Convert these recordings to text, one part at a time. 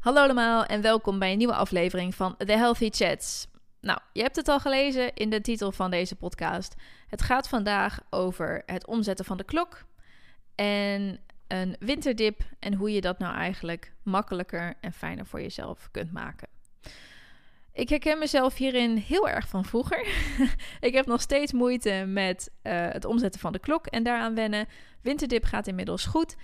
Hallo allemaal en welkom bij een nieuwe aflevering van The Healthy Chats. Nou, je hebt het al gelezen in de titel van deze podcast. Het gaat vandaag over het omzetten van de klok en een winterdip en hoe je dat nou eigenlijk makkelijker en fijner voor jezelf kunt maken. Ik herken mezelf hierin heel erg van vroeger. ik heb nog steeds moeite met eh, het omzetten van de klok en daaraan wennen. Winterdip gaat inmiddels goed.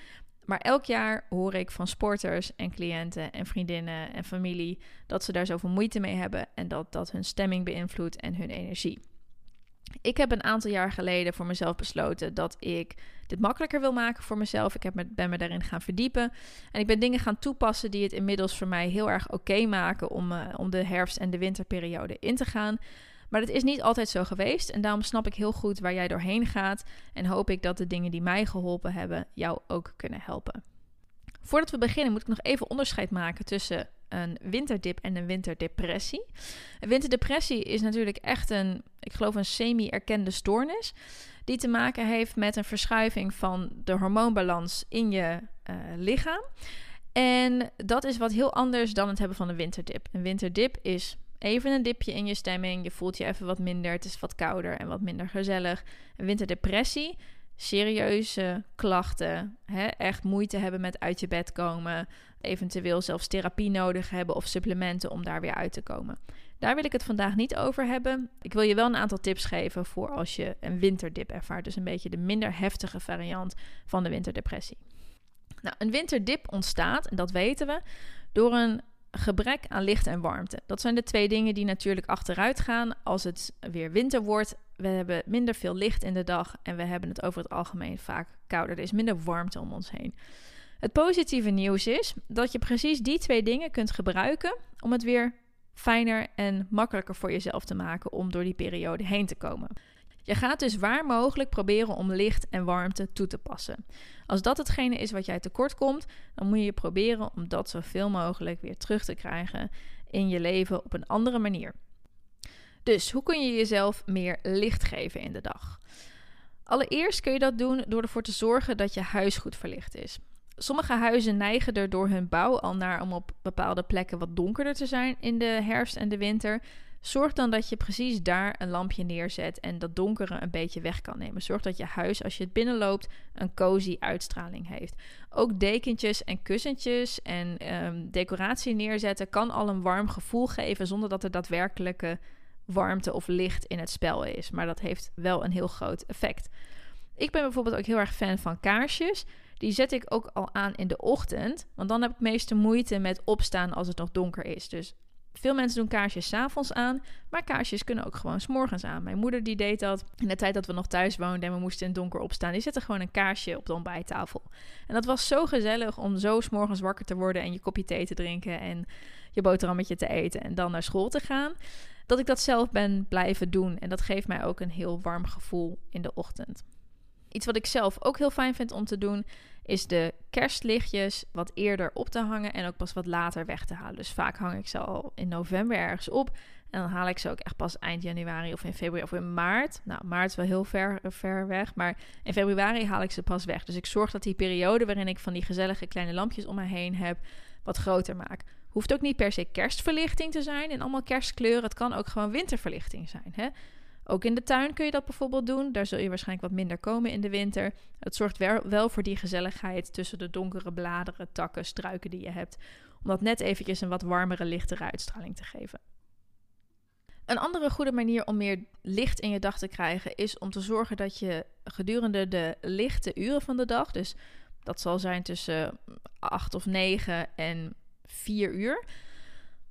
Maar elk jaar hoor ik van sporters en cliënten en vriendinnen en familie dat ze daar zoveel moeite mee hebben en dat dat hun stemming beïnvloedt en hun energie. Ik heb een aantal jaar geleden voor mezelf besloten dat ik dit makkelijker wil maken voor mezelf. Ik heb me, ben me daarin gaan verdiepen. En ik ben dingen gaan toepassen die het inmiddels voor mij heel erg oké maken om, uh, om de herfst- en de winterperiode in te gaan. Maar dat is niet altijd zo geweest. En daarom snap ik heel goed waar jij doorheen gaat. En hoop ik dat de dingen die mij geholpen hebben jou ook kunnen helpen. Voordat we beginnen moet ik nog even onderscheid maken tussen een winterdip en een winterdepressie. Een winterdepressie is natuurlijk echt een, ik geloof, een semi-erkende stoornis. Die te maken heeft met een verschuiving van de hormoonbalans in je uh, lichaam. En dat is wat heel anders dan het hebben van een winterdip. Een winterdip is even een dipje in je stemming. Je voelt je even wat minder. Het is wat kouder en wat minder gezellig. Een winterdepressie serieuze klachten, hè, echt moeite hebben met uit je bed komen, eventueel zelfs therapie nodig hebben of supplementen om daar weer uit te komen. Daar wil ik het vandaag niet over hebben. Ik wil je wel een aantal tips geven voor als je een winterdip ervaart, dus een beetje de minder heftige variant van de winterdepressie. Nou, een winterdip ontstaat, en dat weten we, door een gebrek aan licht en warmte. Dat zijn de twee dingen die natuurlijk achteruit gaan als het weer winter wordt. We hebben minder veel licht in de dag en we hebben het over het algemeen vaak kouder. Er is minder warmte om ons heen. Het positieve nieuws is dat je precies die twee dingen kunt gebruiken om het weer fijner en makkelijker voor jezelf te maken om door die periode heen te komen. Je gaat dus waar mogelijk proberen om licht en warmte toe te passen. Als dat hetgene is wat jij tekort komt, dan moet je proberen om dat zoveel mogelijk weer terug te krijgen in je leven op een andere manier. Dus hoe kun je jezelf meer licht geven in de dag? Allereerst kun je dat doen door ervoor te zorgen dat je huis goed verlicht is. Sommige huizen neigen er door hun bouw al naar om op bepaalde plekken wat donkerder te zijn in de herfst en de winter. Zorg dan dat je precies daar een lampje neerzet en dat donkere een beetje weg kan nemen. Zorg dat je huis, als je het binnenloopt, een cozy uitstraling heeft. Ook dekentjes en kussentjes en um, decoratie neerzetten kan al een warm gevoel geven zonder dat er daadwerkelijke warmte of licht in het spel is. Maar dat heeft wel een heel groot effect. Ik ben bijvoorbeeld ook heel erg fan van kaarsjes. Die zet ik ook al aan in de ochtend. Want dan heb ik meeste moeite met opstaan als het nog donker is. Dus veel mensen doen kaarsjes s'avonds aan, maar kaarsjes kunnen ook gewoon s'morgens aan. Mijn moeder die deed dat in de tijd dat we nog thuis woonden en we moesten in het donker opstaan. Die zette gewoon een kaarsje op de ontbijttafel. En dat was zo gezellig om zo s'morgens wakker te worden en je kopje thee te drinken en je boterhammetje te eten en dan naar school te gaan. Dat ik dat zelf ben blijven doen en dat geeft mij ook een heel warm gevoel in de ochtend. Iets wat ik zelf ook heel fijn vind om te doen, is de kerstlichtjes wat eerder op te hangen en ook pas wat later weg te halen. Dus vaak hang ik ze al in november ergens op. En dan haal ik ze ook echt pas eind januari of in februari of in maart. Nou, maart is wel heel ver, ver weg, maar in februari haal ik ze pas weg. Dus ik zorg dat die periode waarin ik van die gezellige kleine lampjes om me heen heb, wat groter maak. Hoeft ook niet per se kerstverlichting te zijn in allemaal kerstkleuren. Het kan ook gewoon winterverlichting zijn. Hè? Ook in de tuin kun je dat bijvoorbeeld doen. Daar zul je waarschijnlijk wat minder komen in de winter. Het zorgt wel voor die gezelligheid tussen de donkere bladeren, takken, struiken die je hebt. Om dat net eventjes een wat warmere, lichtere uitstraling te geven. Een andere goede manier om meer licht in je dag te krijgen is om te zorgen dat je gedurende de lichte uren van de dag, dus dat zal zijn tussen 8 of 9 en 4 uur,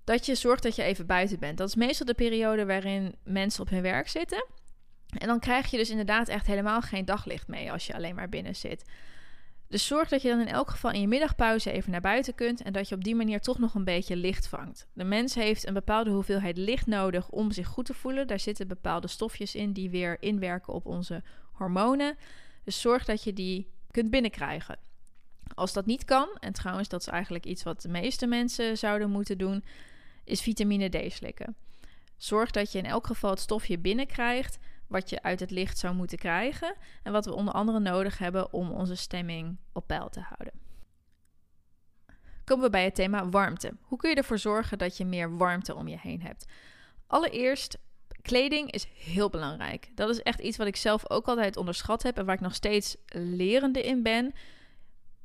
dat je zorgt dat je even buiten bent. Dat is meestal de periode waarin mensen op hun werk zitten. En dan krijg je dus inderdaad echt helemaal geen daglicht mee als je alleen maar binnen zit. Dus zorg dat je dan in elk geval in je middagpauze even naar buiten kunt en dat je op die manier toch nog een beetje licht vangt. De mens heeft een bepaalde hoeveelheid licht nodig om zich goed te voelen. Daar zitten bepaalde stofjes in die weer inwerken op onze hormonen. Dus zorg dat je die kunt binnenkrijgen. Als dat niet kan, en trouwens dat is eigenlijk iets wat de meeste mensen zouden moeten doen, is vitamine D slikken. Zorg dat je in elk geval het stofje binnenkrijgt wat je uit het licht zou moeten krijgen en wat we onder andere nodig hebben om onze stemming op peil te houden. Komen we bij het thema warmte. Hoe kun je ervoor zorgen dat je meer warmte om je heen hebt? Allereerst, kleding is heel belangrijk. Dat is echt iets wat ik zelf ook altijd onderschat heb en waar ik nog steeds lerende in ben.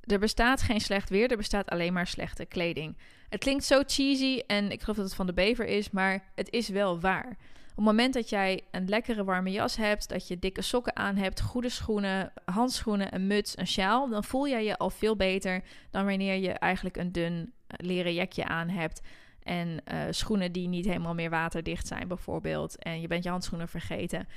Er bestaat geen slecht weer, er bestaat alleen maar slechte kleding. Het klinkt zo cheesy en ik geloof dat het van de bever is, maar het is wel waar. Op het moment dat jij een lekkere warme jas hebt, dat je dikke sokken aan hebt, goede schoenen, handschoenen, een muts, een sjaal, dan voel jij je al veel beter dan wanneer je eigenlijk een dun eh, leren jekje aan hebt. En uh, schoenen die niet helemaal meer waterdicht zijn, bijvoorbeeld. En je bent je handschoenen vergeten.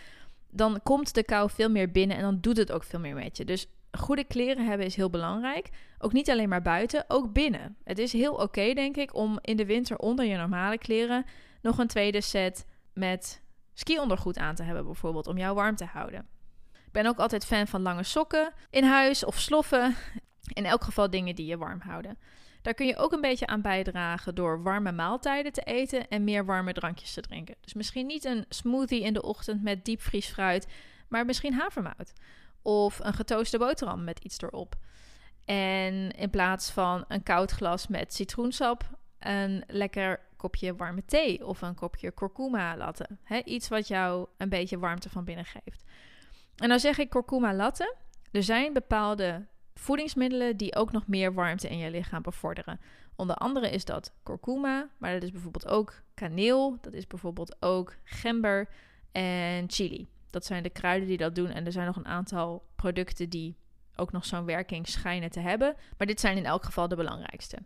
Dan komt de kou veel meer binnen en dan doet het ook veel meer met je. Dus goede kleren hebben is heel belangrijk. Ook niet alleen maar buiten, ook binnen. Het is heel oké, denk ik, om in de winter onder je normale kleren nog een tweede set met ski-ondergoed aan te hebben, bijvoorbeeld, om jou warm te houden. Ik ben ook altijd fan van lange sokken in huis of sloffen. In elk geval dingen die je warm houden. Daar kun je ook een beetje aan bijdragen door warme maaltijden te eten en meer warme drankjes te drinken. Dus misschien niet een smoothie in de ochtend met diepvriesfruit, maar misschien havermout. Of een getooste boterham met iets erop. En in plaats van een koud glas met citroensap, een lekker kopje warme thee of een kopje kurkuma latte. iets wat jou een beetje warmte van binnen geeft. En dan zeg ik kurkuma latte. Er zijn bepaalde voedingsmiddelen die ook nog meer warmte in je lichaam bevorderen. Onder andere is dat kurkuma, maar dat is bijvoorbeeld ook kaneel, dat is bijvoorbeeld ook gember en chili. Dat zijn de kruiden die dat doen en er zijn nog een aantal producten die ook nog zo'n werking schijnen te hebben, maar dit zijn in elk geval de belangrijkste.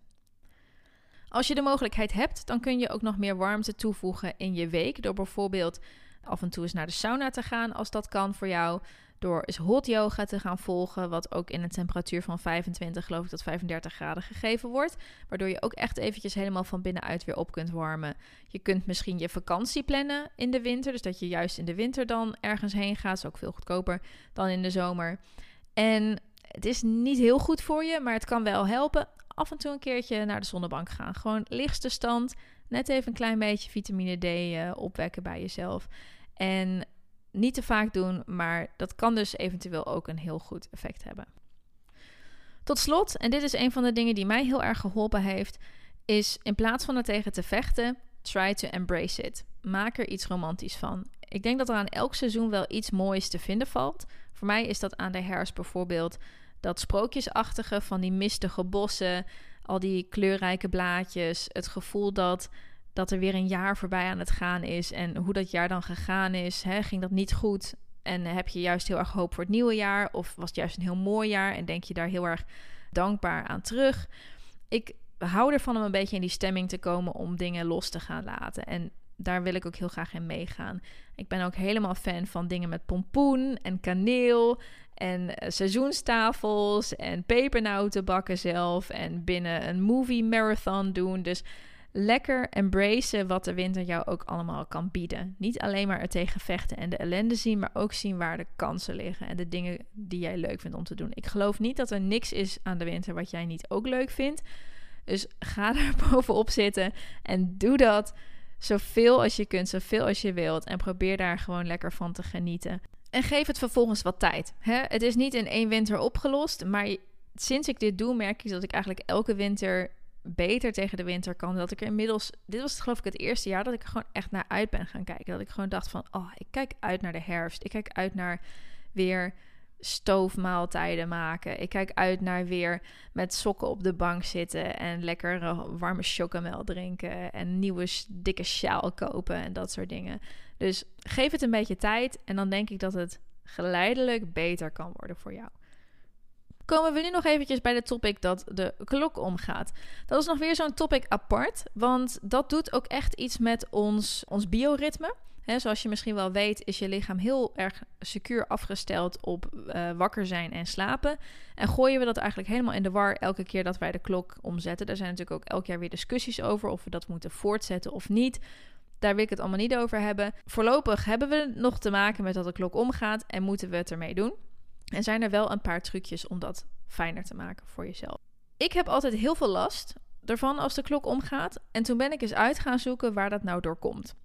Als je de mogelijkheid hebt, dan kun je ook nog meer warmte toevoegen in je week. Door bijvoorbeeld af en toe eens naar de sauna te gaan, als dat kan voor jou. Door eens hot yoga te gaan volgen, wat ook in een temperatuur van 25, geloof ik, tot 35 graden gegeven wordt. Waardoor je ook echt eventjes helemaal van binnenuit weer op kunt warmen. Je kunt misschien je vakantie plannen in de winter. Dus dat je juist in de winter dan ergens heen gaat. is ook veel goedkoper dan in de zomer. En het is niet heel goed voor je, maar het kan wel helpen af en toe een keertje naar de zonnebank gaan. Gewoon lichtste stand, net even een klein beetje vitamine D uh, opwekken bij jezelf. En niet te vaak doen, maar dat kan dus eventueel ook een heel goed effect hebben. Tot slot, en dit is een van de dingen die mij heel erg geholpen heeft, is in plaats van er tegen te vechten, try to embrace it. Maak er iets romantisch van. Ik denk dat er aan elk seizoen wel iets moois te vinden valt. Voor mij is dat aan de herfst bijvoorbeeld dat sprookjesachtige van die mistige bossen, al die kleurrijke blaadjes, het gevoel dat, dat er weer een jaar voorbij aan het gaan is en hoe dat jaar dan gegaan is. Hè, ging dat niet goed en heb je juist heel erg hoop voor het nieuwe jaar of was het juist een heel mooi jaar en denk je daar heel erg dankbaar aan terug? Ik hou ervan om een beetje in die stemming te komen om dingen los te gaan laten. En daar wil ik ook heel graag in meegaan. Ik ben ook helemaal fan van dingen met pompoen en kaneel en eh, seizoenstafels en pepernoten bakken zelf en binnen een movie marathon doen. Dus lekker embracen wat de winter jou ook allemaal kan bieden. Niet alleen maar er tegen vechten en de ellende zien, maar ook zien waar de kansen liggen en de dingen die jij leuk vindt om te doen. Ik geloof niet dat er niks is aan de winter wat jij niet ook leuk vindt. Dus ga er bovenop zitten en doe dat zoveel als je kunt, zoveel als je wilt. En probeer daar gewoon lekker van te genieten. En geef het vervolgens wat tijd. Hè? Het is niet in één winter opgelost, maar sinds ik dit doe, merk ik dat ik eigenlijk elke winter beter tegen de winter kan. Dat ik er inmiddels, dit was geloof ik het eerste jaar dat ik gewoon echt naar uit ben gaan kijken. Dat ik gewoon dacht van, oh, ik kijk uit naar de herfst. Ik kijk uit naar weer stoofmaaltijden maken. Ik kijk uit naar weer met sokken op de bank zitten en lekker warme chocomel drinken en nieuwe dikke sjaal kopen en dat soort dingen. Dus geef het een beetje tijd en dan denk ik dat het geleidelijk beter kan worden voor jou. Komen we nu nog eventjes bij de topic dat de klok omgaat. Dat is nog weer zo'n topic apart, want dat doet ook echt iets met ons, ons bioritme zoals je misschien wel weet, is je lichaam heel erg secuur afgesteld op uh, wakker zijn en slapen. En gooien we dat eigenlijk helemaal in de war elke keer dat wij de klok omzetten. Daar zijn natuurlijk ook elk jaar weer discussies over of we dat moeten voortzetten of niet. Daar wil ik het allemaal niet over hebben. Voorlopig hebben we nog te maken met dat de klok omgaat en moeten we het ermee doen. En zijn er wel een paar trucjes om dat fijner te maken voor jezelf. Ik heb altijd heel veel last ervan als de klok omgaat. En toen ben ik eens uit gaan zoeken waar dat nou door komt.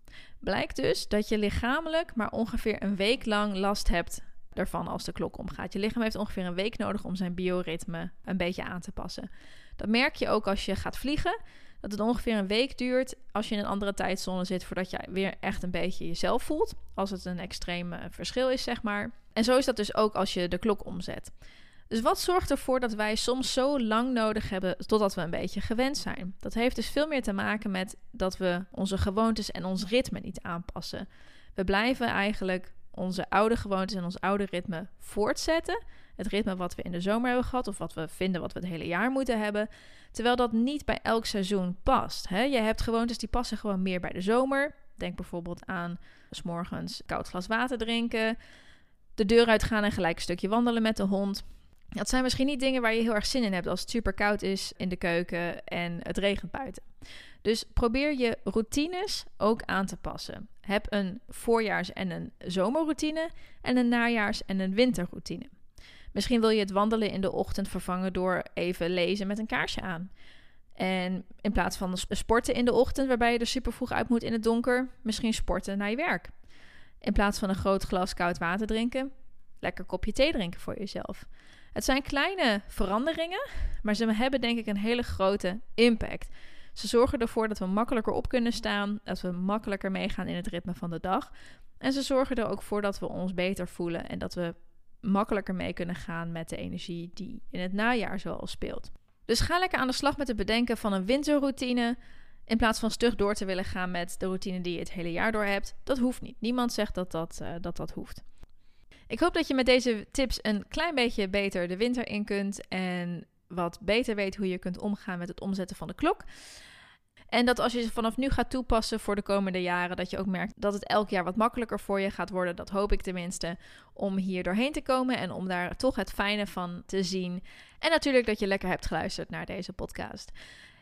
Blijkt dus dat je lichamelijk maar ongeveer een week lang last hebt ervan als de klok omgaat. Je lichaam heeft ongeveer een week nodig om zijn bioritme een beetje aan te passen. Dat merk je ook als je gaat vliegen. Dat het ongeveer een week duurt als je in een andere tijdzone zit voordat je weer echt een beetje jezelf voelt. Als het een extreem verschil is, zeg maar. En zo is dat dus ook als je de klok omzet. Dus wat zorgt ervoor dat wij soms zo lang nodig hebben totdat we een beetje gewend zijn? Dat heeft dus veel meer te maken met dat we onze gewoontes en ons ritme niet aanpassen. We blijven eigenlijk onze oude gewoontes en ons oude ritme voortzetten. Het ritme wat we in de zomer hebben gehad, of wat we vinden wat we het hele jaar moeten hebben. Terwijl dat niet bij elk seizoen past. Hè? Je hebt gewoontes die passen gewoon meer bij de zomer. Denk bijvoorbeeld aan s morgens koud glas water drinken, de deur uitgaan en gelijk een stukje wandelen met de hond. Dat zijn misschien niet dingen waar je heel erg zin in hebt als het super koud is in de keuken en het regent buiten. Dus probeer je routines ook aan te passen. Heb een voorjaars- en een zomerroutine en een najaars- en een winterroutine. Misschien wil je het wandelen in de ochtend vervangen door even lezen met een kaarsje aan. En in plaats van sporten in de ochtend, waarbij je er super vroeg uit moet in het donker, misschien sporten naar je werk. In plaats van een groot glas koud water drinken, lekker kopje thee drinken voor jezelf. Het zijn kleine veranderingen, maar ze hebben denk ik een hele grote impact. Ze zorgen ervoor dat we makkelijker op kunnen staan, dat we makkelijker meegaan in het ritme van de dag. En ze zorgen er ook voor dat we ons beter voelen en dat we makkelijker mee kunnen gaan met de energie die in het najaar zoal speelt. Dus ga lekker aan de slag met het bedenken van een winterroutine. In plaats van stug door te willen gaan met de routine die je het hele jaar door hebt. Dat hoeft niet. Niemand zegt dat dat, uh, dat, dat hoeft. Ik hoop dat je met deze tips een klein beetje beter de winter in kunt en wat beter weet hoe je kunt omgaan met het omzetten van de klok. En dat als je ze vanaf nu gaat toepassen voor de komende jaren, dat je ook merkt dat het elk jaar wat makkelijker voor je gaat worden. Dat hoop ik tenminste, om hier doorheen te komen en om daar toch het fijne van te zien. En natuurlijk dat je lekker hebt geluisterd naar deze podcast.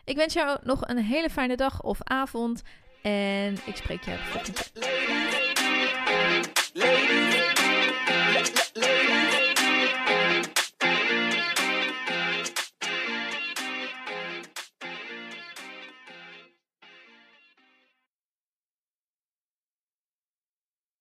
Ik wens jou nog een hele fijne dag of avond en ik spreek je volgende keer.